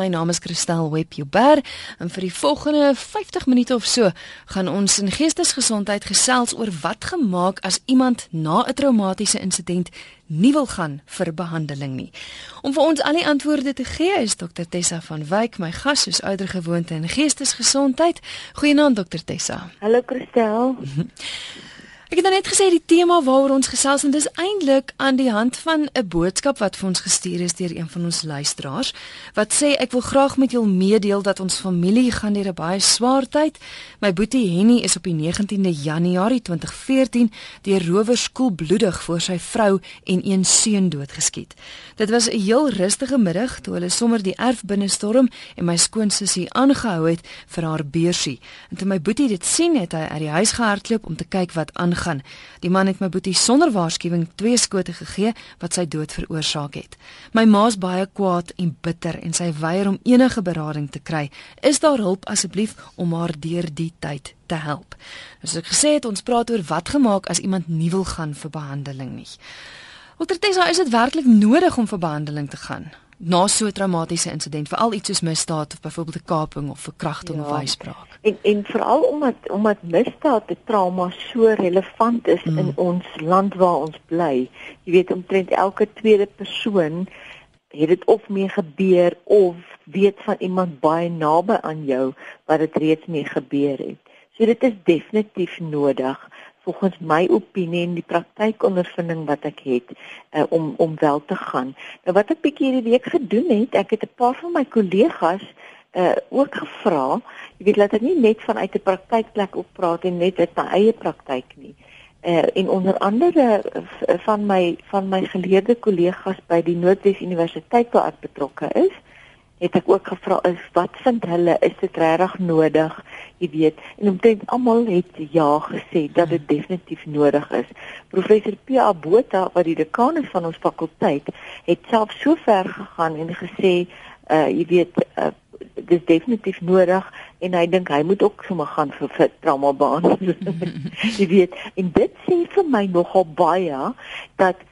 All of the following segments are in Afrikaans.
My naam is Christel Webber en vir die volgende 50 minute of so gaan ons in geestesgesondheid gesels oor wat gemaak as iemand na 'n traumatiese insident nie wil gaan vir behandeling nie. Om vir ons al die antwoorde te gee is Dr Tessa van Wyk, my gas soos ouer gewoonte in geestesgesondheid. Goeienaand Dr Tessa. Hallo Christel. Ek het nou net gesê die tema waaroor ons gesels en dis eintlik aan die hand van 'n boodskap wat vir ons gestuur is deur een van ons luisteraars wat sê ek wil graag met julle meedeel dat ons familie gaan deur 'n baie swaar tyd. My boetie Henny is op die 19de Januarie 2014 deur rowers koelbloedig voor sy vrou en een seun doodgeskiet. Dit was 'n heel rustige middag toe hulle sommer die erf binne storm en my skoonsussie aangehou het vir haar beursie. En toe my boetie dit sien het hy uit die huis gehardloop om te kyk wat aan gaan. Die man het my boetie sonder waarskuwing twee skote gegee wat sy dood veroorsaak het. My ma's baie kwaad en bitter en sy weier om enige berading te kry. Is daar hulp asseblief om haar deur die tyd te help? Dus ek gesê het ons praat oor wat gemaak as iemand nie wil gaan vir behandeling nie. Ultertesa is dit werklik nodig om vir behandeling te gaan? Na so 'n traumatiese insident, veral iets soos misdaad of byvoorbeeld 'n kaping of verkrachting ja. of wyspraak. En en veral omdat omdat misdaad 'n trauma so relevant is mm. in ons land waar ons bly. Jy weet omtrent elke tweede persoon het dit of mee gebeur of weet van iemand baie naby aan jou wat dit reeds mee gebeur het. So dit is definitief nodig volgens my opinie en die praktykondervinding wat ek het uh, om om wel te gaan. Nou wat ek bietjie hierdie week gedoen het, ek het 'n paar van my kollegas uh ook gevra, jy weet laat ek nie net vanuit 'n praktykplek op praat en net uit my eie praktyk nie. Uh en onder andere van my van my geleerde kollegas by die Noordwes Universiteit waar ek betrokke is, het ek ook gevra is wat vind hulle is dit regtig nodig? Jy weet en omtrent almal het ja gesê dat dit definitief nodig is. Professor Pia Botha wat die dekaan is van ons fakulteit het self so ver gegaan en gesê uh jy weet uh, dit is definitief nodig en hy dink hy moet ook sommer gaan vir, vir trauma behandeling jy weet en dit sê vir my nogal baie dat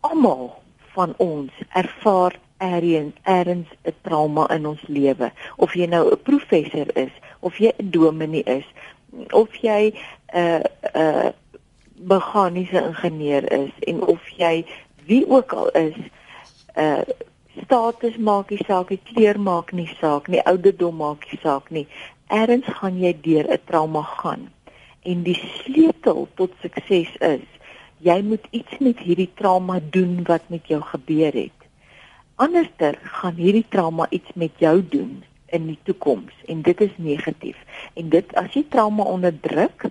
almal van ons ervaar ergens ergens 'n trauma in ons lewe. Of jy nou 'n professor is of jy 'n dominee is of jy 'n uh, 'n uh, meganiese ingenieur is en of jy wie ook al is 'n uh, status maak nie saak nie kleur maak nie saak nie ouderdom maak nie saak nie ergens gaan jy deur 'n trauma gaan. En die sleutel tot sukses is jy moet iets met hierdie trauma doen wat met jou gebeur het Anderster gaan hierdie trauma iets met jou doen in die toekoms en dit is negatief. En dit as jy trauma onderdruk,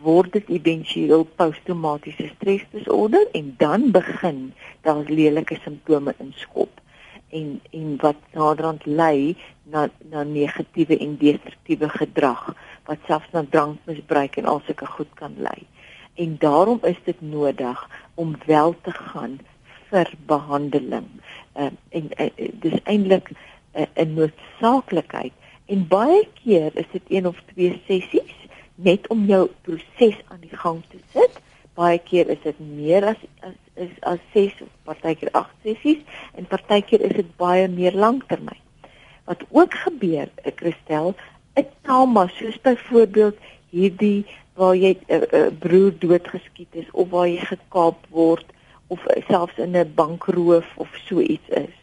word dit éventueel posttraumatiese stresdisorder en dan begin daar lelike simptome inskop en en wat naderhand lei na na negatiewe en destruktiewe gedrag wat selfs na drankmisbruik en al sulke goed kan lei. En daarom is dit nodig om wel te gaan vir behandeling. Uh, en uh, dis eintlik 'n uh, noodsaaklikheid en baie keer is dit een of twee sessies net om jou proses aan die gang te sit. Baie keer is dit meer as as is as 6 of partykeer 8 sessies en partykeer is dit baie meer lanktermyn. Wat ook gebeur, ek eh, Christel, 'n trauma soos byvoorbeeld hierdie waar jy 'n uh, uh, broer doodgeskiet is of waar jy gekaap word of selfs in 'n bankroof of so iets is,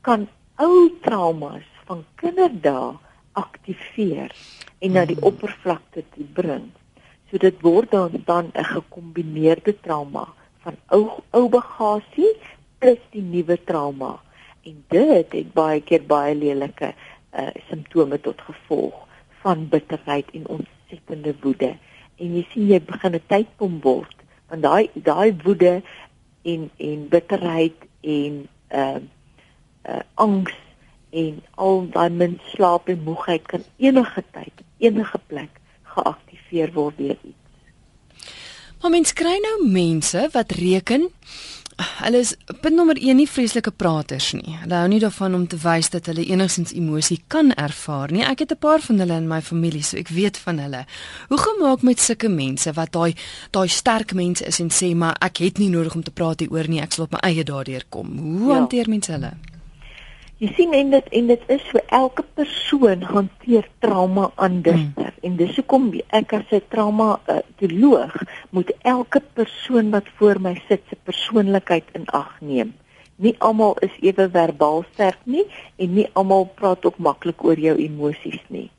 kan ou traumas van kinderdae aktiveer en na die mm. oppervlakte toe bring. So dit word dan dan 'n gekombineerde trauma van ou ou bagasie plus die nuwe trauma. En dit het baie keer baie lelike uh, simptome tot gevolg van bitterheid en ontsettende woede. En jy sien jy begin 'n tydpom word want daai daai woede en en bitterheid en uh uh angs en al daai min slaap en moegheid kan enige tyd enige plek geaktiveer word deur iets. Maar mens kry nou mense wat reken Hulle is punt nommer 1 nie vreeslike praters nie. Hulle hou nie daarvan om te wys dat hulle enigsins emosie kan ervaar nie. Ek het 'n paar van hulle in my familie, so ek weet van hulle. Hoe gemaak met sulke mense wat daai daai sterk mense is en sê maar ek het nie nodig om te praat hieroor nie, ek sal op my eie daardeur kom. Hoe ja. hanteer mense hulle? Jy sien en dit en dit is so elke persoon hanteer trauma anders mm. en dis hoekom ek as 'n trauma uh, teoloog moet elke persoon wat voor my sit se persoonlikheid in ag neem. Nie almal is ewe verbaal sterk nie en nie almal praat ook maklik oor jou emosies nie.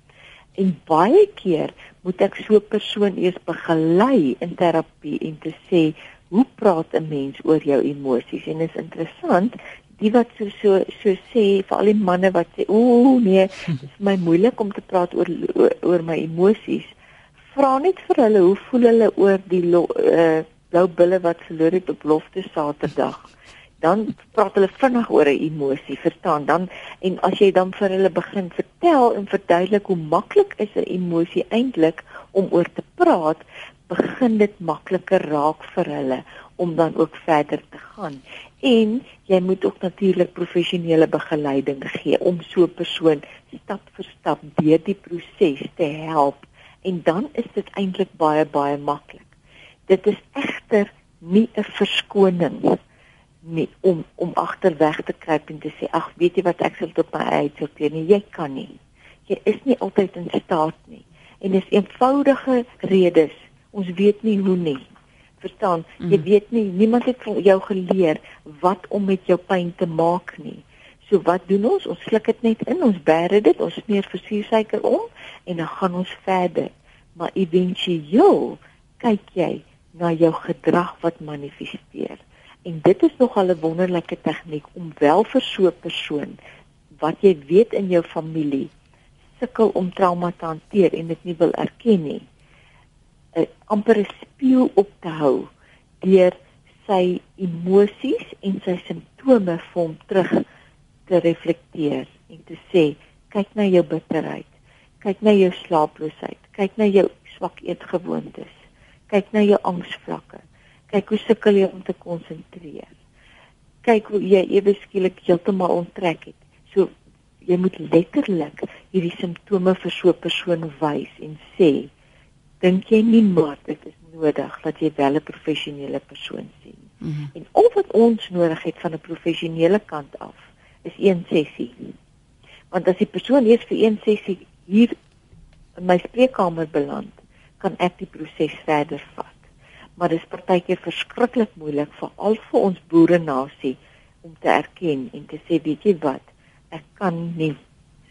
En baie keer moet ek so 'n persoon eers begelei in terapie en te sê hoe praat 'n mens oor jou emosies en dit is interessant die wat so so so sê vir al die manne wat sê ooh nee dit is my moeilik om te praat oor oor, oor my emosies. Vra net vir hulle hoe voel hulle oor die uh, blou bulle wat verloor het op lofte saterdag? Dan praat hulle vinnig oor 'n emosie verstaan? Dan en as jy dan vir hulle begin vertel en verduidelik hoe maklik is 'n emosie eintlik om oor te praat begin dit makliker raak vir hulle om dan ook verder te gaan en jy moet ook natuurlik professionele begeleiding gee om so 'n persoon stap vir stap deur die proses te help en dan is dit eintlik baie baie maklik. Dit is egter nie 'n verskoning nie om om agterweg te kruip en te sê ag weet jy wat ek sal tot my uitsorteer nie jy kan nie. Jy is nie altyd in staat nie. En dis eenvoudige redes. Ons weet nie hoe nie verstaan. Mm. Jy weet nie, niemand het vir jou geleer wat om met jou pyn te maak nie. So wat doen ons? Ons sluk dit net in, ons bære dit, ons smeer versuursuiker om en dan gaan ons verder. Maar éventueel kyk jy na jou gedrag wat manifesteer. En dit is nog 'n wonderlike tegniek om wel vir so 'n persoon wat jy weet in jou familie sukkel om trauma te hanteer en dit nie wil erken nie 'n amper 'n spieël op te hou deur sy emosies en sy simptome vir hom terug te reflekteer en te sê kyk na jou bitterheid. Kyk na jou slaaploosheid. Kyk na jou swak eetgewoontes. Kyk na jou angsvlakke. Kyk hoe sukkel jy om te konsentreer. Kyk hoe jy ewe skielik heeltemal onttrek het. So jy moet letterlik hierdie simptome vir so 'n persoon wys en sê dink jy nie maar dit is nodig dat jy wel 'n professionele persoon sien. Mm -hmm. En al wat ons nodig het van 'n professionele kant af is een sessie. Want as die persoon eers vir een sessie hier in my spreekkamer beland, kan ek die proses verder vat. Maar dit is partykeer verskriklik moeilik vir al vir ons boere nasie om te erken en te sê weet jy wat, ek kan nie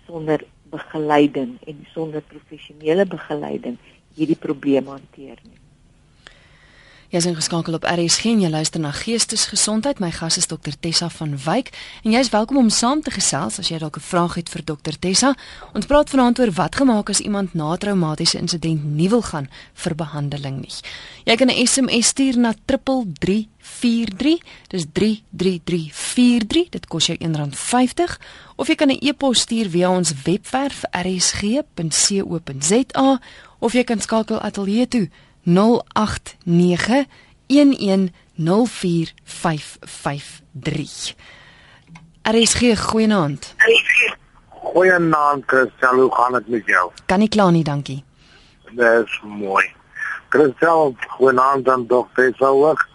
sonder begeleiding en sonder professionele begeleiding hierdie probleem hanteer nie. Jy is ingeskakel op RSG en jy luister na Geestesgesondheid. My gas is Dr Tessa van Wyk en jy is welkom om saam te gesels as jy dalk 'n vraag het vir Dr Tessa. Ons praat vanaand oor wat gemaak as iemand na traumatiese insident nie wil gaan vir behandeling nie. Jy kan 'n SMS stuur na 3343. Dis 33343. Dit kos jou R1.50 of jy kan 'n e-pos stuur via ons webwerf rsg.co.za of jy kan skakel ateljee toe 089 1104553. RSG goeienaand. Goeienaand Christel, hoe gaan dit met jou? Kan nie kla nie, dankie. Dis mooi. Christel, goeienaand aan dokter Souwag.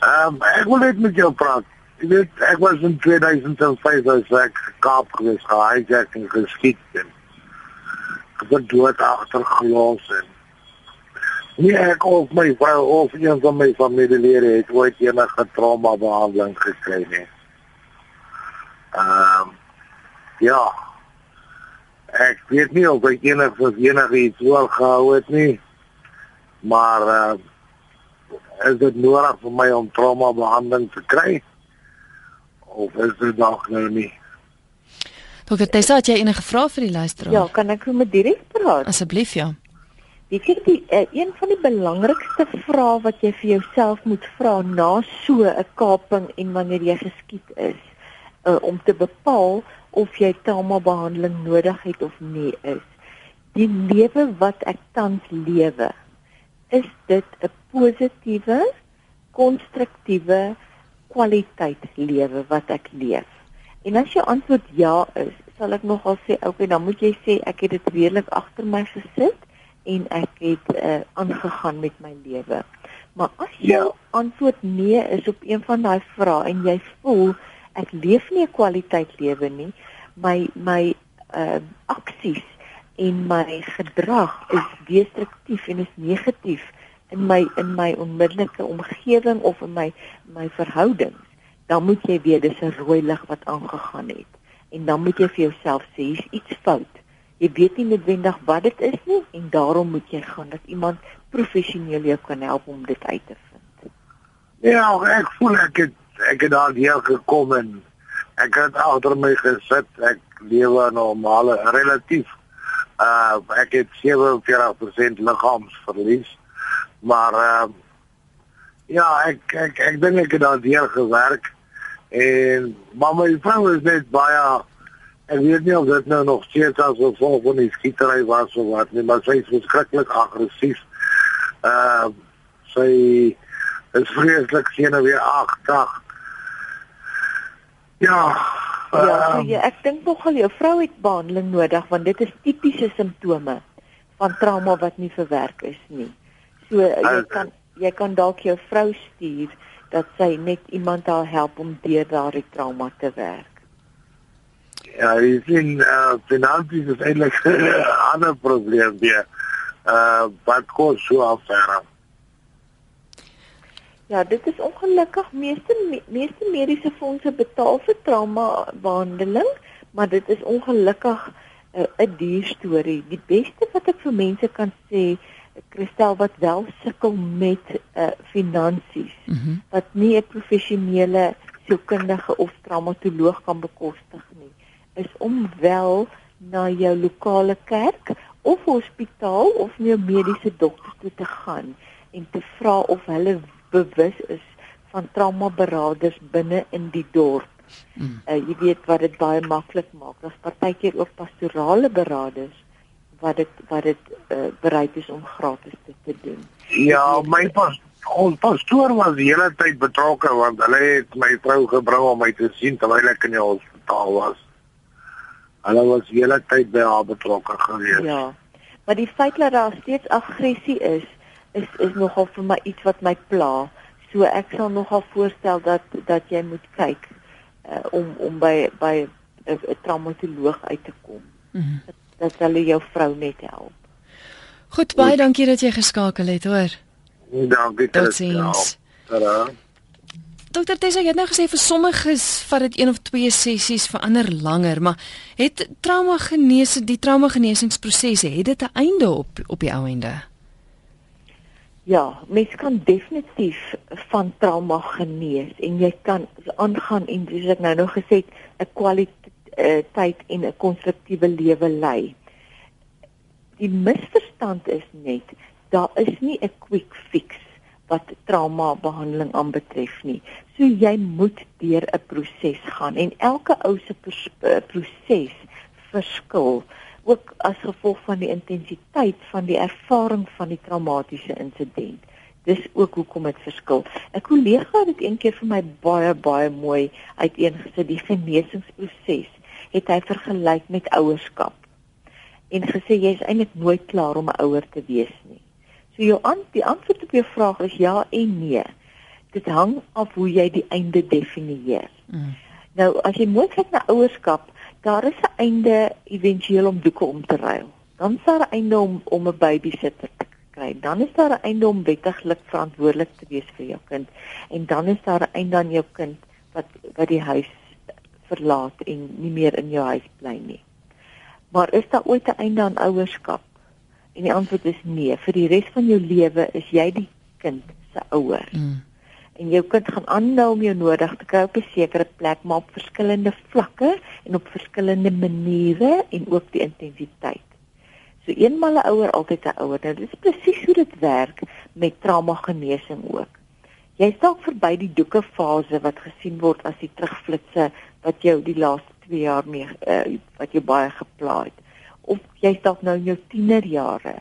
Ehm um, ek wil net met jou praat. Jy weet, ek was in 2005 as ek Kaap gewees, gehijack en geskiet en ek het dood agter gelos en nie ek of my vrou of een van my familielede het ooit enige trauma behandeling gekry nie. Ehm um, ja. Ek weet nie of ek enige enige iets wil gehou het nie. Maar uh, is dit nodig vir my om trauma behandeling te kry? Of is dit dalk nou nie? Dokter Tessa, het jy enige vrae vir die luisteraar? Ja, kan ek met direk praat? Asseblief ja. Weet jy die uh, een van die belangrikste vrae wat jy vir jouself moet vra na so 'n kaping en wanneer jy geskiet is, uh, om te bepaal of jy trauma behandeling nodig het of nie is. Die lewe wat ek tans lewe, is dit 'n positiewe, konstruktiewe kwaliteit lewe wat ek leef? En as jou antwoord ja is, sal ek nogal sê, okay, dan moet jy sê ek het dit redelik agter my gesit en ek het uh, aangegaan met my lewe. Maar as jou ja. antwoord nee is op een van daai vrae en jy voel Ek leef nie 'n kwaliteit lewe nie. My my uh aksies en my gedrag is destruktief en is negatief in my in my onmiddellike omgewing of in my my verhoudings. Dan moet jy weet dis 'n rooi lig wat aangegaan het en dan moet jy vir jouself sê hier's iets fout. Jy weet nie noodwendig wat dit is nie en daarom moet jy gaan dat iemand professioneel jou kan help om dit uit te vind. Ja, ek voel ek het ek het daar hier gekom en ek het agter my gesit. Ek lewe 'n normale relatief uh ek het 47% liggaamsverlies. Maar uh ja, ek ek ek dink ek het daar deur gewerk en maar my vrou is net baie ek weet nie of dit nou nog steeds as gevolg van die skietery was of wat nie, maar sy is verskriklik aggressief. Uh sy is vreeslik senuweeagtig Ja. Ja, so jy, ek dink nogal jou vrou het behandeling nodig want dit is tipiese simptome van trauma wat nie verwerk is nie. So jy kan jy kan dalk jou vrou stuur dat sy net iemand daar help om deur daardie trauma te werk. Ja, ek sien uh, finansies is eintlik 'n ander probleem weer. Uh, wat kos so affaire? Ja, dit is ongelukkig meeste meeste mediese fondse betaal vir trauma behandeling, maar dit is ongelukkig eh, 'n uh, duur storie. Die beste wat ek vir mense kan sê, Christel wat wel sukkel met uh, finansies, mm -hmm. wat nie 'n professionele sielkundige of traumatoloog kan bekostig nie, is om wel na jou lokale kerk of hospitaal of na 'n mediese dokter toe te gaan en te vra of hulle bewus is van trauma beraders binne in die dorp. Mm. Uh, jy weet wat dit baie maklik maak. Daar's partykeer ook pastorale beraders wat dit wat dit uh, bereid is om gratis te, te doen. Ja, my pas ons pastoor was die hele tyd betrokke want hulle het my vrou gebring om my te sien terwyl ek in die hospitaal was. Hulle was die hele tyd by haar betrokke gewees. Ja. Maar die feit dat daar steeds aggressie is, is is nogal vir my iets wat my pla. So ek sal nogal voorstel dat dat jy moet kyk uh, om om by by 'n traumatoloog uit te kom. Mm -hmm. Dat, dat hulle jou vrou net help. Goed, baie dankie dat jy geskakel het, hoor. Dankie tot sins. Dokter Tessa, jy het nou gesê vir sommiges vat dit een of twee sessies, vir ander langer, maar het trauma genees die trauma genesingsproses het dit 'n einde op op die ou einde? Ja, mens kan definitief van trauma genees en jy kan aangaan en soos ek nou nog gesê het, 'n kwaliteit en 'n konstruktiewe lewe lei. Die misverstand is net daar is nie 'n quick fix wat trauma behandeling aanbetref nie. So jy moet deur 'n proses gaan en elke ou se proses verskil ook as gevolg van die intensiteit van die ervaring van die traumatiese insident. Dis ook hoekom dit verskil. 'n Kollega het dit eendag vir my baie baie mooi uiteengesit die genesingsproses het hy vergelyk met ouerskap en gesê jy is eintlik nooit klaar om 'n ouer te wees nie. So jou aan die antwoord op jou vraag is ja en nee. Dit hang af hoe jy die einde definieer. Mm. Nou as jy mooi kyk na ouerskap, daar is 'n einde éventueel om doeke om te ruil. Dan is daar 'n einde om om 'n babysitter te kry. Dan is daar 'n einde om wettiglik verantwoordelik te wees vir jou kind. En dan is daar 'n einde aan jou kind wat wat die huis verlaat en nie meer in jou huis bly nie. Maar is daar ooit 'n einde aan ouerskap? En die antwoord is nee. Vir die res van jou lewe is jy die kind se ouer. Mm en jou kind gaan aanhou om jou nodig te kry op 'n sekere plek maar op verskillende vlakke en op verskillende maniere en ook die intensiteit. So eenmal 'n ouer altyd 'n ouer. Nou dis presies hoe dit werk met trauma genesing ook. Jy stap verby die doeke fase wat gesien word as die terugflitsse wat jou die laaste 2 jaar mee uh, wat jou baie gepla het. Of jy stap nou in jou tienerjare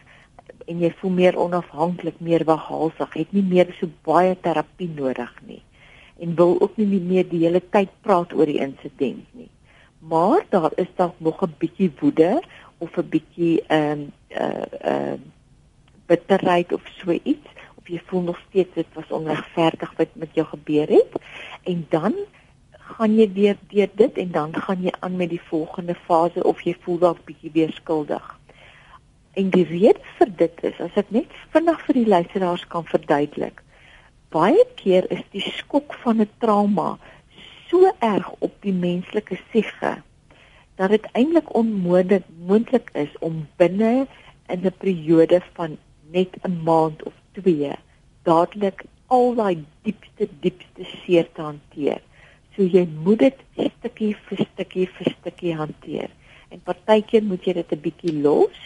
en jy voel meer onafhanklik, meer waghaalsig, het nie meer so baie terapie nodig nie en wil ook nie meer die hele tyd praat oor die insident nie. Maar daar is dalk nog 'n bietjie woede of 'n bietjie ehm uh uh bitterheid of so iets of jy voel nog steeds dit was onregverdig wat met jou gebeur het en dan gaan jy weer deur dit en dan gaan jy aan met die volgende fase of jy voel dalk bietjie weer skuldig. En die rede vir dit is, as ek net vinnig vir die luisteraars kan verduidelik, baie keer is die skok van 'n trauma so erg op die menslike siege dat dit eintlik onmoontlik moontlik is om binne in 'n periode van net 'n maand of 2 dadelik al daai diepste diepste seer te hanteer. So jy moet dit stukkie vir stukkie vir stukkie hanteer. En partykeer moet jy dit 'n bietjie los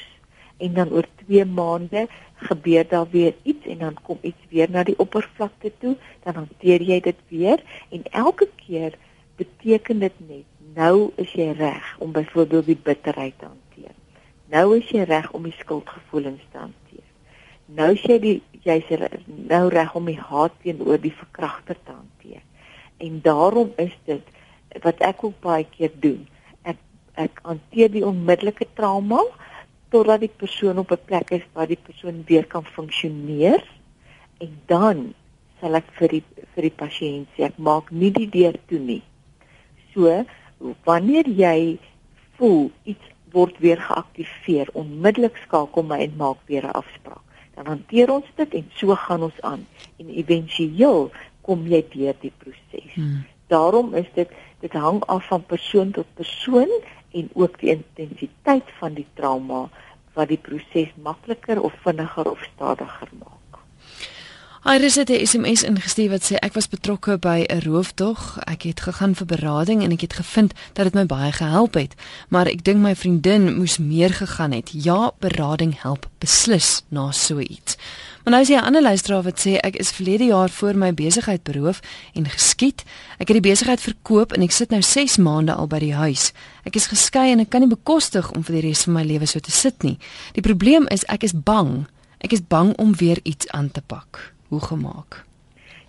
en dan oor 2 maande gebeur daar weer iets en dan kom iets weer na die oppervlakte toe, dan hanteer jy dit weer en elke keer beteken dit net nou is jy reg om byvoorbeeld die bitterheid te hanteer. Nou is jy reg om die skuldgevoelens te hanteer. Nou is jy die jy's nou reg om die haat teenoor die verkragter te hanteer. En daarom is dit wat ek ook baie keer doen. Ek ek hanteer die onmiddellike trauma totdat die persoon op 'n plek is waar die persoon weer kan funksioneer en dan sal ek vir die vir die pasiënt sê ek maak nie die deur toe nie. So wanneer jy voel iets word weer geaktiveer, onmiddellik skakel my en maak weer 'n afspraak. Dan hanteer ons dit en so gaan ons aan en éventueel kom jy deur die proses. Hmm. Daarom is dit dit hang af van persoon tot persoon en ook die intensiteit van die trauma wat die proses makliker of vinniger of stadiger maak. Iris het 'n SMS ingestuur wat sê ek was betrokke by 'n roofdog. Ek het gegaan vir berading en ek het gevind dat dit my baie gehelp het, maar ek dink my vriendin moes meer gegaan het. Ja, berading help beslis na so iets. Maar nou is hier 'n ander luisteraar wat sê ek is verlede jaar voor my besigheid beroof en geskiet. Ek het die besigheid verkoop en ek sit nou 6 maande al by die huis. Ek is geskei en ek kan nie bekostig om vir die res van my lewe so te sit nie. Die probleem is ek is bang. Ek is bang om weer iets aan te pak hoe gemaak?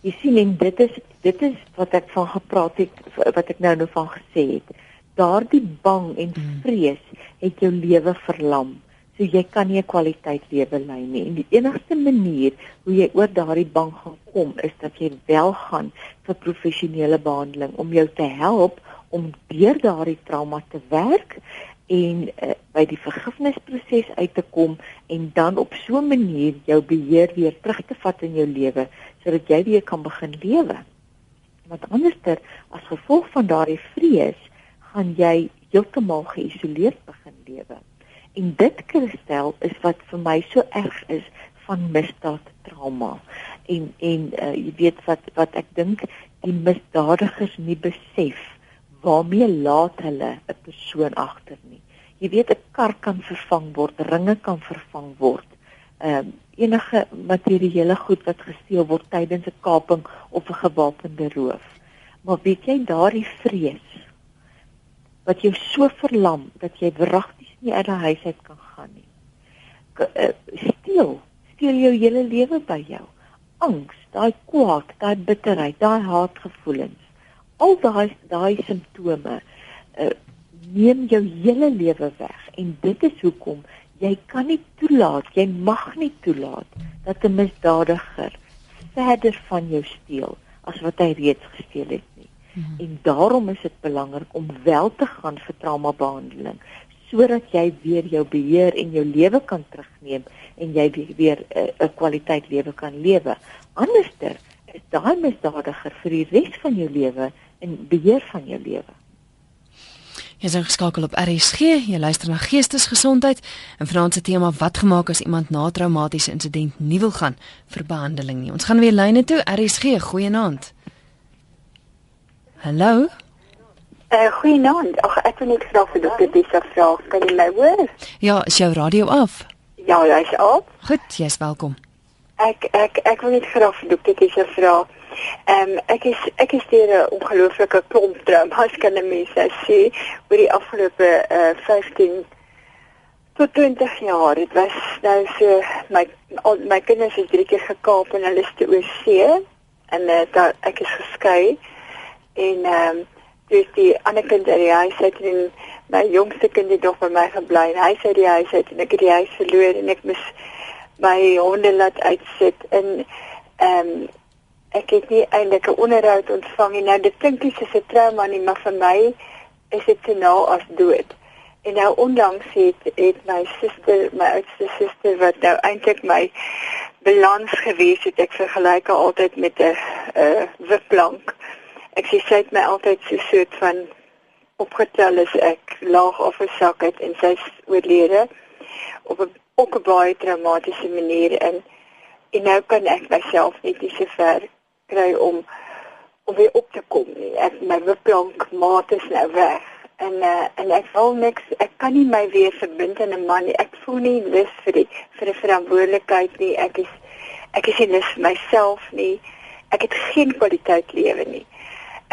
Jy sien en dit is dit is wat ek van gepraat het wat ek nou nou van gesê het. Daardie bang en hmm. vrees het jou lewe verlam. So jy kan nie 'n kwaliteit lewe lei nie. En die enigste manier hoe jy oor daardie bang gaan kom is dat jy wel gaan vir professionele behandeling om jou te help om deur daardie trauma te werk en uh, by die vergifnisproses uit te kom en dan op so 'n manier jou beheer weer terug te vat in jou lewe sodat jy weer kan begin lewe. Want anderster as gevolg van daardie vrees gaan jy heeltemal geïsoleerd begin lewe. En dit kristel is wat vir my so erg is van misdaad trauma. En en uh, jy weet wat wat ek dink die misdadigers nie besef waarmee laat hulle 'n persoon agter nie. Jy weet 'n kar kan vervang word, ringe kan vervang word. Ehm uh, enige materiële goed wat gesteel word tydens 'n kaping of 'n gewapende roof. Maar weet jy daardie vrees wat jou so verlam dat jy wragtig nie uit die huis uit kan gaan nie. K uh, steel, steel jou hele lewe by jou. Angs, daai kwaad, daai bitterheid, daai haatgevoelens al daai daai simptome uh, neem jou hele lewe weg en dit is hoekom jy kan nie toelaat jy mag nie toelaat dat 'n misdadiger verder van jou steel as wat hy reeds gesteel het nie hmm. en daarom is dit belangrik om wel te gaan vir trauma behandeling sodat jy weer jou beheer en jou lewe kan terugneem en jy weer 'n uh, uh, kwaliteit lewe kan lewe anderster is daai misdadiger vir die res van jou lewe en beheer van jou lewe. Jy is geskakel op RSG, jy luister na Geestesgesondheid en vanaand se tema wat gemaak as iemand na traumatiese insident nie wil gaan vir behandeling nie. Ons gaan weer lyne toe. RSG, goeienaand. Hallo. Eh uh, goeienaand. Ag ek wil net vra vir dokter Disa vra, kan jy my hoor? Ja, is jou radio af? Ja, hy's af. Goed, jy's welkom. Ek ek ek wil net vra vir dokter Disa vra. Ehm um, ek is ek is deur 'n ongelooflike klomp traumas kan mense sê oor die afgelope uh, eh, 15 tot 20 jaar. Dit was nou so my al, my kinders is drie keer gekaap en hulle is te oorsee en uh, daar ek is geskei en ehm um, dis die ander kind uit die huis uit en my jongste kind het nog by my gebly. Hy sê die huis uit en ek het die huis verloor en ek mis my honde laat uitsit en ehm um, ek het nie eintlik 'n onderhoud ontvang nie. Nou dit klink nie soos 'n trauma nie, maar vir my is dit nou as dood. En nou onlangs het het my suster, my oudste suster wat nou eintlik my balans gewees het, ek vergelyk haar altyd met 'n 'n wipplank. Ek sê sy het my altyd so soort van opgetel as ek laag of gesak het en sy's oorlede op 'n ook 'n baie traumatiese manier in en nou kan ek myself net nie so ver kry om om weer op te kom nie. Ek my wipplank maat is nou weg. En uh, en ek voel niks. Ek kan nie my weer verbind aan 'n man nie. Ek voel nie lus vir die vir 'n verantwoordelikheid nie. Ek is ek is nie lus vir myself nie. Ek het geen kwaliteit lewe nie.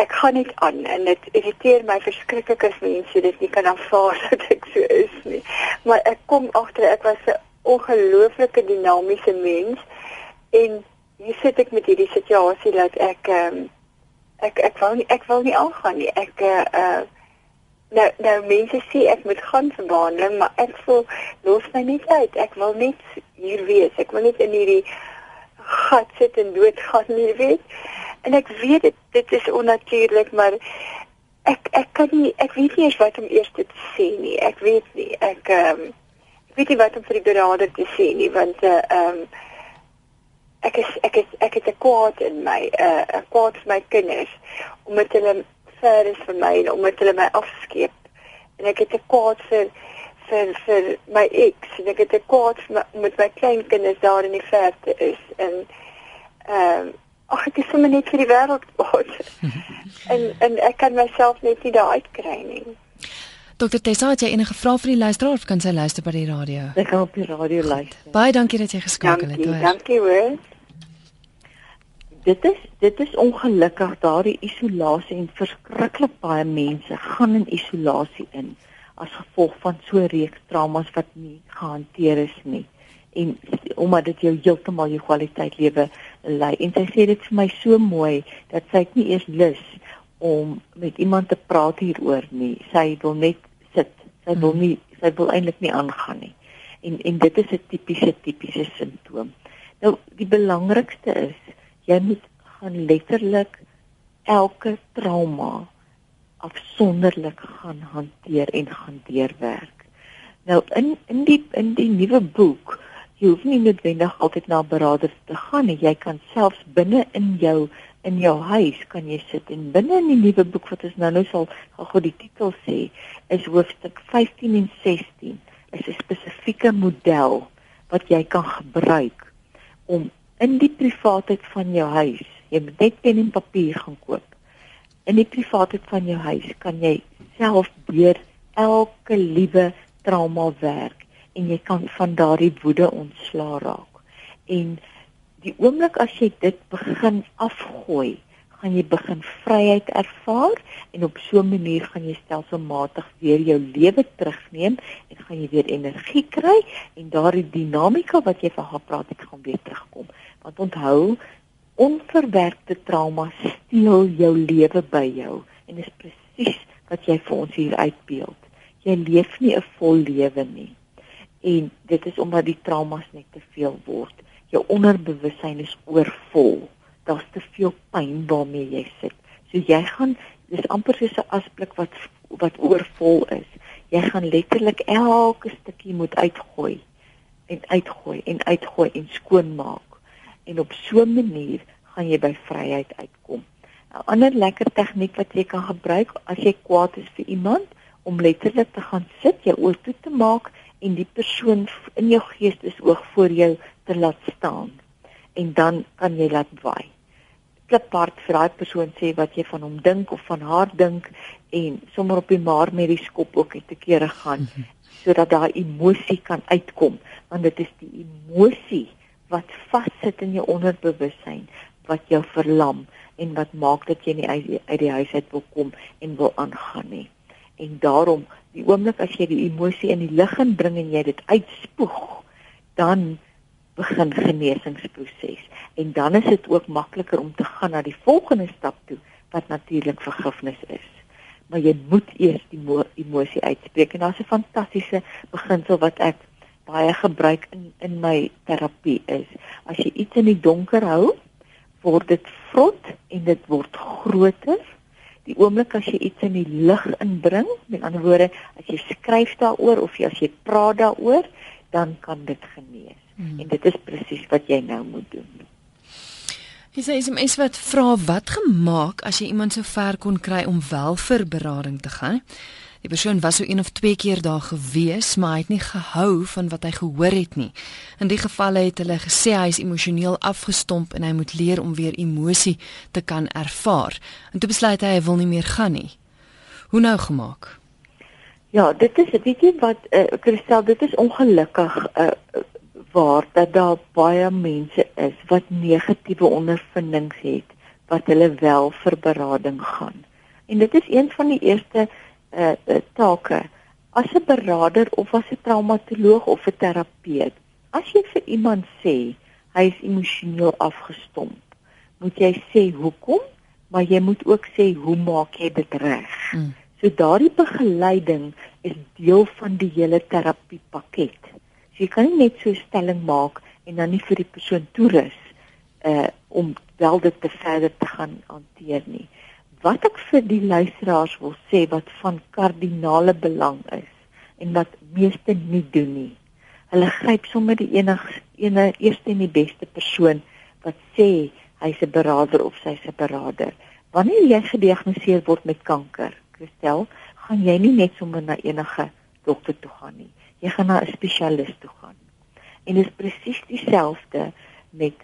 Ek gaan net aan en dit irriteer my verskriklik as mense dit nie kan aanvaar dat ek so is nie. Maar ek kom agter ek was 'n ongelooflike dinamiese mens en hier sit ek met hierdie situasie dat ek ehm um, ek ek wou nie ek wil nie aangaan nie. Ek uh, uh nou nou mense sê ek moet gaan vir behandeling, maar ek voel los my net uit. Ek wil net hier wees. Ek wil net in hierdie gat sit en doodgaan nie weet. En ek weet dit dit is onnatuurlik, maar ek ek kan nie ek weet nie eens wat om eers te sê nie. Ek weet nie. Ek ehm um, ek weet nie wat om vir die berader te sê nie want uh, ehm uh, um, ek is ek is ek het 'n kwaad in my 'n uh, kwaad vir my kinders omdat hulle ver is vir my en omdat hulle my afskeep en ek het 'n kwaad vir vir vir my ex en ek het 'n kwaad met my kleinkinders daar in die verte is en ehm um, ag ek is sommer net vir die wêreld kwaad en en ek kan myself net nie daar uitkry nie Dokter Tessa, het jy enige vrae vir die luisteraar of kan sy luister by die radio? Ek kan op die radio luister. Baie dankie dat jy geskakel het, hoor. Dankie, hoor dit is dit is ongelukkig daardie isolasie en verskriklik baie mense gaan in isolasie in as gevolg van so reeks traumas wat nie gehanteer is nie en omdat dit jou heeltemal jou kwaliteit lewe lei. En sy sê dit vir my so mooi dat sy nie eers lus om met iemand te praat hieroor nie. Sy wil net sit. Sy wil nie sy wil eintlik nie aangaan nie. En en dit is 'n tipiese tipiese simptoom nou die belangrikste is jy moet gaan letterlik elke trauma afsonderlik gaan hanteer en gaan deurwerk. Nou in in die in die nuwe boek, jy hoef nie noodwendig altyd na 'n beraader te gaan nie. Jy kan selfs binne in jou in jou huis kan jy sit en binne in die nuwe boek wat ons nou nou sal gou die titel sê, is hoofstuk 15 en 16 is 'n spesifieke model wat jy kan gebruik om in die privaatheid van jou huis. Jy moet net pen en papier gaan koop. In die privaatheid van jou huis kan jy self deur elke liewe trauma werk en jy kan van daardie woede ontslaa raak. En die oomblik as jy dit begin afgooi, gaan jy begin vryheid ervaar en op so 'n manier gaan jy stelselmatig weer jou lewe terugneem en gaan jy weer energie kry en daardie dinamika wat jy van haar praat ek gaan weer terugkom. Want onthou, onverwerkte trauma steel jou lewe by jou en dis presies wat jy vir ons hier uitbeeld. Jy leef nie 'n vol lewe nie. En dit is omdat die traumas net te veel word. Jou onderbewussyn is oorvol daar's te veel pyn waarmee jy sit. So jy gaan dis amper soos 'n asblik wat wat oorvol is. Jy gaan letterlik elke stukkie moet uitgooi en uitgooi en uitgooi en skoonmaak. En op so 'n manier gaan jy by vryheid uitkom. 'n Ander lekker tegniek wat jy kan gebruik as jy kwaad is vir iemand om letterlik te gaan sit, jou oë toe te maak en die persoon in jou geestesoog voor jou te laat staan en dan kan jy laat waai. Kliphard vir daai persoon sê wat jy van hom dink of van haar dink en sommer op die maar met die skop ook te kere gaan mhm. sodat daai emosie kan uitkom want dit is die emosie wat vassit in jou onderbewussyn wat jou verlam en wat maak dat jy nie uit, uit die huis uit wil kom en wil aangaan nie. En daarom die oomblik as jy die emosie in die lig inbring en jy dit uitspoeg, dan begin genesingsproses en dan is dit ook makliker om te gaan na die volgende stap toe wat natuurlik vergifnis is. Maar jy moet eers die emosie uitspreek en daar's 'n fantastiese beginsel wat ek baie gebruik in in my terapie is. As jy iets in die donker hou, word dit vrot en dit word groter. Die oomblik as jy iets in die lig inbring, met ander woorde, as jy skryf daaroor of jy as jy praat daaroor, dan kan dit genees. Hmm. En dit is presies wat jy nou moet doen. Jy sê SMS wat vra wat gemaak as jy iemand so ver kon kry om wel vir berading te gaan? Die persoon was so een of twee keer daar gewees, maar hy het nie gehou van wat hy gehoor het nie. In die gevalle het hulle gesê hy is emosioneel afgestomp en hy moet leer om weer emosie te kan ervaar. En toe besluit hy hy wil nie meer gaan nie. Hoe nou gemaak? Ja, dit is weet jy wat uh, Christel, dit is ongelukkig uh, waar dat daar baie mense is wat negatiewe ondervindings het wat hulle wel vir berading gaan. En dit is een van die eerste uh, uh, take as 'n beraader of as 'n traumatoloog of 'n terapeut. As jy vir iemand sê hy is emosioneel afgestomp, moet jy sê hoekom, maar jy moet ook sê hoe maak jy dit reg. Mm. So daardie begeleiding is deel van die hele terapiepakket. So jy kan nie net so stelling maak en dan nie vir die persoon toerus uh om wel dit te verder te gaan hanteer nie wat ek vir die luisteraars wil sê wat van kardinale belang is en wat meeste nie doen nie. Hulle gryp sommer die enigste ene eerste en die beste persoon wat sê hy's 'n beraader of sy's 'n beraader. Wanneer jy gediagnoseer word met kanker, Christel, gaan jy nie net sommer na enige dokter toe gaan nie. Jy gaan na 'n spesialis toe gaan. En dit is presies dieselfde met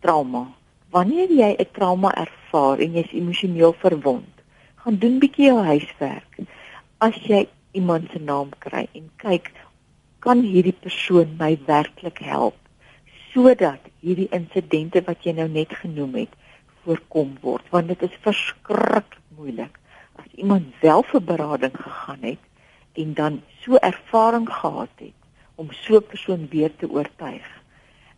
trauma wanneer jy 'n trauma ervaar en jy's emosioneel verwond, gaan doen bietjie jou huiswerk. As jy iemand se naam kry en kyk, kan hierdie persoon my werklik help sodat hierdie insidente wat jy nou net genoem het voorkom word, want dit is verskriklik moeilik as iemand wel vir berading gegaan het en dan so ervaring gehad het om so 'n persoon weer te oortuig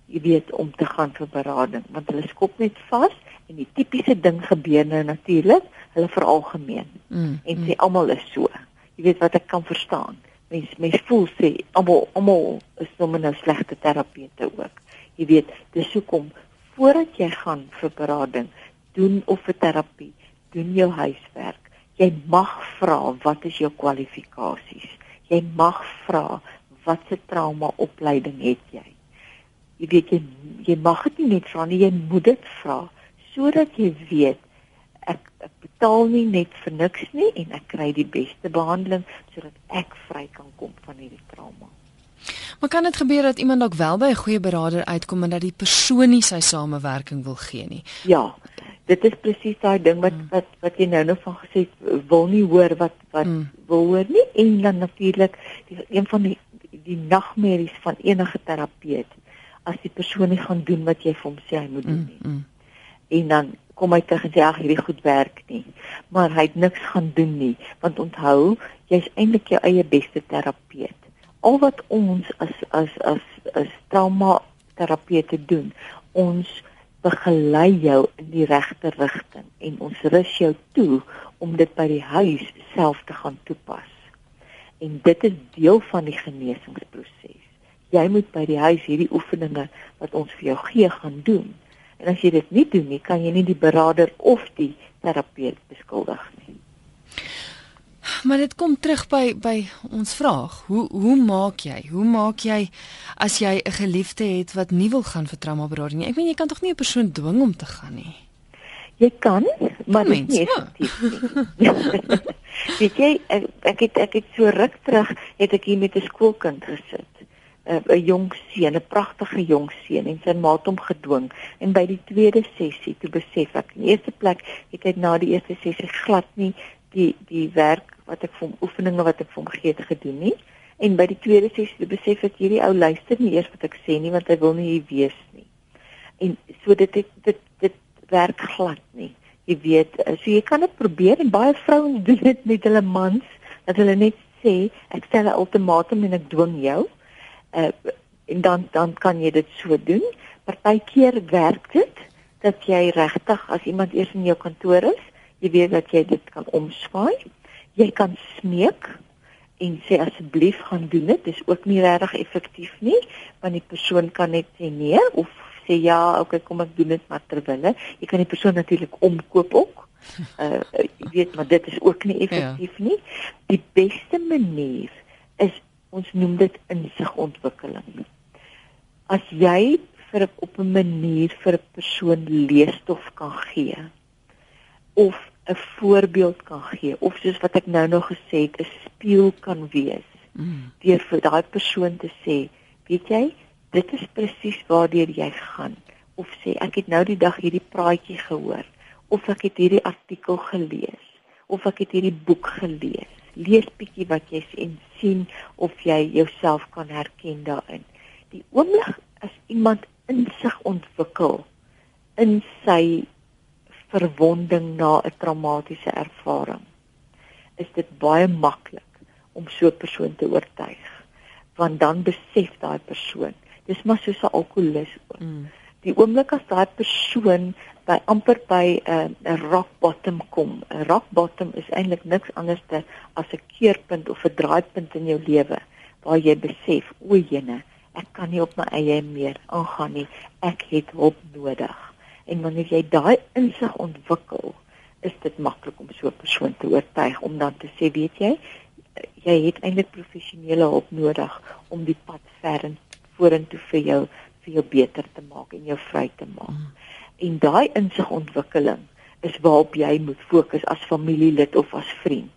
jy weet om te gaan vir berading want hulle skop net vas en die tipiese ding gebeur nou natuurlik hulle veralgemeen mm, en sê mm. almal is so. Jy weet wat ek kan verstaan. Mens mens voel sê almal almal is sommer nou slegte terapeute ook. Jy weet dis hoekom voordat jy gaan vir berading doen of vir terapie doen jou huiswerk. Jy mag vra wat is jou kwalifikasies? Jy mag vra wat se trauma opleiding het jy jy weet jy, jy mag dit nie net vra nie, jy moet dit vra sodat jy weet ek, ek betaal nie net vir niks nie en ek kry die beste behandeling sodat ek vry kan kom van hierdie trauma. Maar kan dit gebeur dat iemand dalk wel by 'n goeie beraader uitkom en dat die persoon nie sy samewerking wil gee nie? Ja. Dit is presies daai ding wat mm. wat wat jy nou nog van gesê wil nie hoor wat wat mm. wil hoor nie en dan natuurlik een van die die nagmerries van enige terapeut as die persoon nie gaan doen wat jy vir hom sê hy moet doen nie. Mm, mm. En dan kom hy terug en sê ag hierdie goed werk nie. Maar hy het niks gaan doen nie, want onthou, jy's eintlik jou eie beste terapeut. Al wat ons as as as as trauma terapeute doen, ons begelei jou in die regte rigting en ons rus jou toe om dit by die huis self te gaan toepas. En dit is deel van die genesingsproses jy moet by die huis hierdie oefeninge wat ons vir jou gee gaan doen. En as jy dit nie doen nie, kan jy nie die beraader of die terapeut beskuldig nie. Maar dit kom terug by by ons vraag. Hoe hoe maak jy? Hoe maak jy as jy 'n geliefde het wat nie wil gaan vir trauma berading nie? Ek meen jy kan tog nie 'n persoon dwing om te gaan nie. Jy kan, maar dit is effektief nie. Weet jy, ek, ek het ek het so ruk terug het ek hier met 'n skoolkind gesit 'n jong seun, 'n pragtige jong seun en sy ma het hom gedwing. En by die tweede sessie toe besef ek in die eerste plek het hy na die eerste sessie glad nie die die werk wat ek vir hom oefeninge wat ek vir hom gegee het gedoen nie. En by die tweede sessie toe besef ek hierdie ou luister nie eers wat ek sê nie want hy wil nie hier wees nie. En so dit het, dit dit werk glad nie jy weet. So jy kan dit probeer en baie vrouens doen dit met hulle mans dat hulle net sê ek stel 'n ultimatum en ek dwing jou uh, en dan dan kan jy dit so doen. Partykeer werk dit dat jy regtig as iemand eers in jou kantoor is, jy weet dat jy dit kan omswaai. Jy kan smeek en sê asseblief gaan doen dit. Dis ook nie regtig effektief nie, want die persoon kan net sê nee of sê ja, okay, kom ek doen dit maar terwille. Jy kan die persoon natuurlik omkoop ook. Uh jy weet, maar dit is ook nie effektief ja. nie. Die beste manier is ons noem dit insigontwikkeling. As jy vir op 'n manier vir 'n persoon leesstof kan gee of 'n voorbeeld kan gee of soos wat ek nou nog gesê het 'n spieël kan wees mm. deur vir daai persoon te sê weet jy dit is presies waardeur jy gaan of sê ek het nou die dag hierdie praatjie gehoor of ek het hierdie artikel gelees of ek het hierdie boek gelees lees bietjie wat jy sien sien of jy jouself kan herken daarin die oomblik as iemand insig ontwikkel in sy verwonding na 'n traumatiese ervaring is dit baie maklik om so 'n persoon te oortuig want dan besef daai persoon dis maar soos 'n alkolikus mm. Die oomblik as daai persoon by amper by 'n uh, rock bottom kom. 'n rock bottom is eintlik niks anders as 'n keerpunt of 'n draaipunt in jou lewe waar jy besef o jene ek kan nie op my eie meer aangaan nie. Ek het hulp nodig. En wanneer jy daai insig ontwikkel, is dit maklik om so 'n persoon te oortuig om dan te sê, weet jy, jy het eintlik professionele hulp nodig om die pad vorentoe vir jou vir jou beter te maak en jou vry te maak. Mm. En daai insigontwikkeling is waarop jy moet fokus as familielid of as vriend.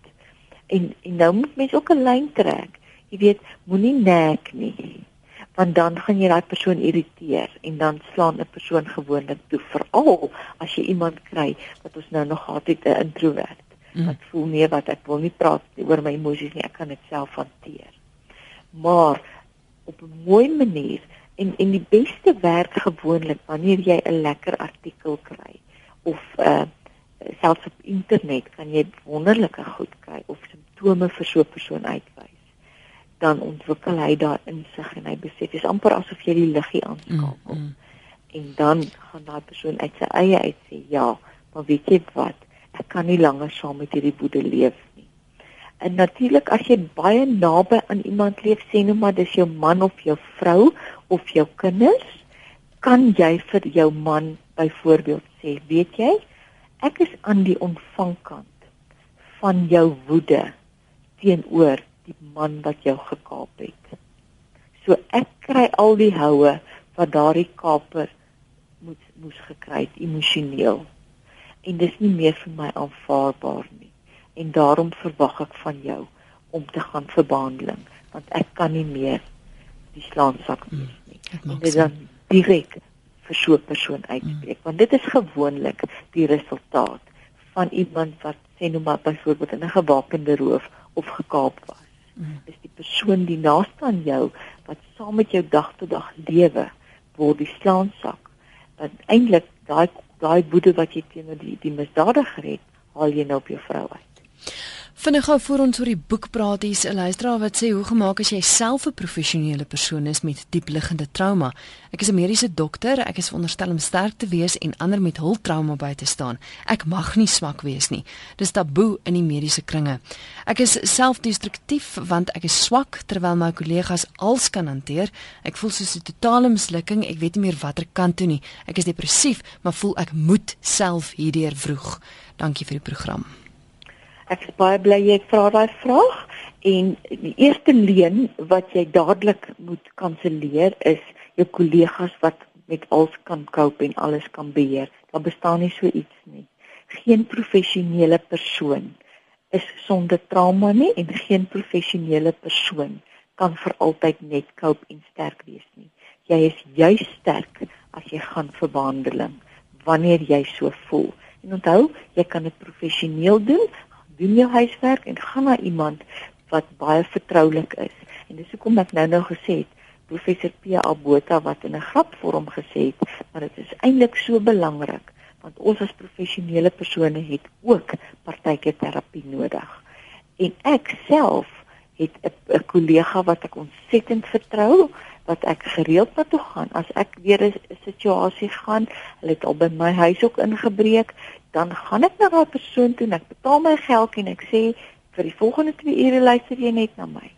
En en nou moet mens ook 'n lyn trek. Jy weet, moenie nek nie want dan gaan jy daai persoon irriteer en dan slaan 'n persoon gewoonlik toe veral as jy iemand kry wat ons nou nog gehad het 'n introwert mm. wat voel nee wat ek wil nie praat oor my emosies nie ek kan dit self hanteer maar op 'n mooi manier en en die beste werk gewoonlik wanneer jy 'n lekker artikel kry of uh selfs op internet kan jy wonderlike goed kry of simptome vir so 'n persoon uitwys dan ontwikkel hy daar insig en hy besef dis amper asof jy die liggie aanskakel. Mm, mm. En dan gaan daai persoon uit sy eie uit sê ja, maar weet jy wat? Ek kan nie langer saam met hierdie boede leef. En natuurlik as jy baie naby aan iemand leef, sê nou maar dis jou man of jou vrou of jou kinders, kan jy vir jou man byvoorbeeld sê, weet jy, ek is aan die ontvangkant van jou woede teenoor die man wat jou gekaap het. So ek kry al die houe wat daardie kaper moet moes gekry het emosioneel. En dis nie meer vir my aanvaarbaar nie. En daarom verwag ek van jou om te gaan vir behandeling want ek kan nie meer die slaansak mm, wees nie. Mm, dit dan direk vir so 'n persoon uitspreek mm. want dit is gewoonlik die resultaat van iemand wat sê nou maar byvoorbeeld in 'n gewapende roof of gekaap was. Is die persoon die naaste aan jou wat saam met jou dag tot dag lewe word die slaansak. Want eintlik daai daai boede wat jy teenoor die die misdadiger het haal jy nou op jou vrou uit Vinnig gou voor ons oor die boek praat, hier's 'n luisteraar wat sê hoe gemaak as jy self 'n professionele persoon is met diepliggende trauma. Ek is 'n mediese dokter, ek is veronderstel om sterk te wees en ander met hul trauma by te staan. Ek mag nie swak wees nie. Dis taboe in die mediese kringe. Ek is selfdestruktief want ek is swak terwyl my kollegas als kan hanteer. Ek voel soos 'n totale mislukking. Ek weet nie meer watter kant toe nie. Ek is depressief, maar voel ek moet self hierdeur vroeg. Dankie vir die program. Ek is baie bly jy vra daai vraag en die eerste leen wat jy dadelik moet kanselleer is jou kollegas wat met alles kan cope en alles kan beheer. Daar bestaan nie so iets nie. Geen professionele persoon is sonder trauma nie en geen professionele persoon kan vir altyd net cope en sterk wees nie. Jy is juis sterk as jy gaan vir behandeling wanneer jy so voel. En onthou, jy kan dit professioneel doen, doen jou huiswerk en gaan na iemand wat baie vertroulik is. En dis hoekom ek nou nou gesê het professor P. Abota wat in 'n grapvorm gesê het, maar dit is eintlik so belangrik want ons as professionele persone het ook partyke terapie nodig. En ek self het 'n kollega wat ek ontsettend vertrou wat ek gereeld na toe gaan as ek weer 'n situasie gaan, hulle het al by my huis ook ingebreek, dan gaan ek na daai persoon toe en ek betaal my geld en ek sê vir die volgende 2 ure luister jy net na my.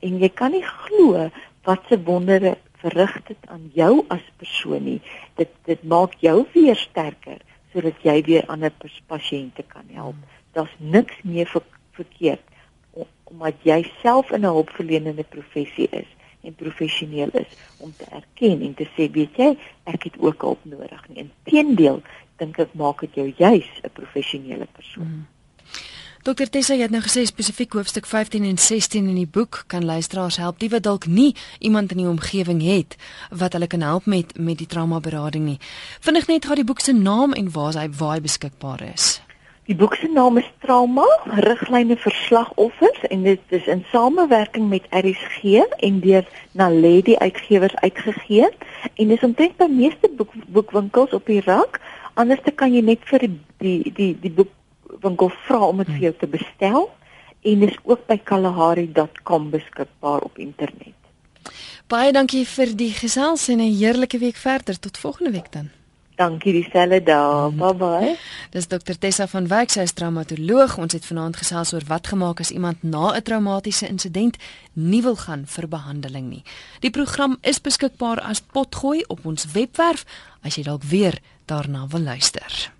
En jy kan nie glo wat se wondere verrig dit aan jou as persoon nie. Dit dit maak jou weer sterker sodat jy weer ander pasiënte kan help. Daar's niks meer ver, verkeerd omdat jy self in 'n hulpverlenende professie is en professioneel is om te erken en te sê weet jy ek het ook hulp nodig nie. Inteendeel dink ek maak dit jou juis 'n professionele persoon. Mm. Dokter Tessa, het nou gesê spesifiek hoofstuk 15 en 16 in die boek kan luisteraars help die wat dalk nie iemand in die omgewing het wat hulle kan help met met die trauma berading nie. Vinnig net gou die boek se naam en waar hy waar hy beskikbaar is. Die boek se naam is Trauma: Riglyne vir slagoffers en dit is in samewerking met RSG en deur Naledi Uitgewers uitgegee en dis omtrent by meeste boek, boekwinkels op die rak. Anders kan jy net vir die die die boekwinkel vra om dit vir jou te bestel en dis ook by kalahari.com beskikbaar op internet. Baie dankie vir die gesels en 'n heerlike week verder tot volgende week dan. Dankie dieselfde daar. Mm. Bye bye. Dis dokter Tessa van Wyk, sy is traumatoloog. Ons het vanaand gesels oor wat gemaak as iemand na 'n traumatiese insident nie wil gaan vir behandeling nie. Die program is beskikbaar as potgooi op ons webwerf as jy dalk weer daarna wil luister.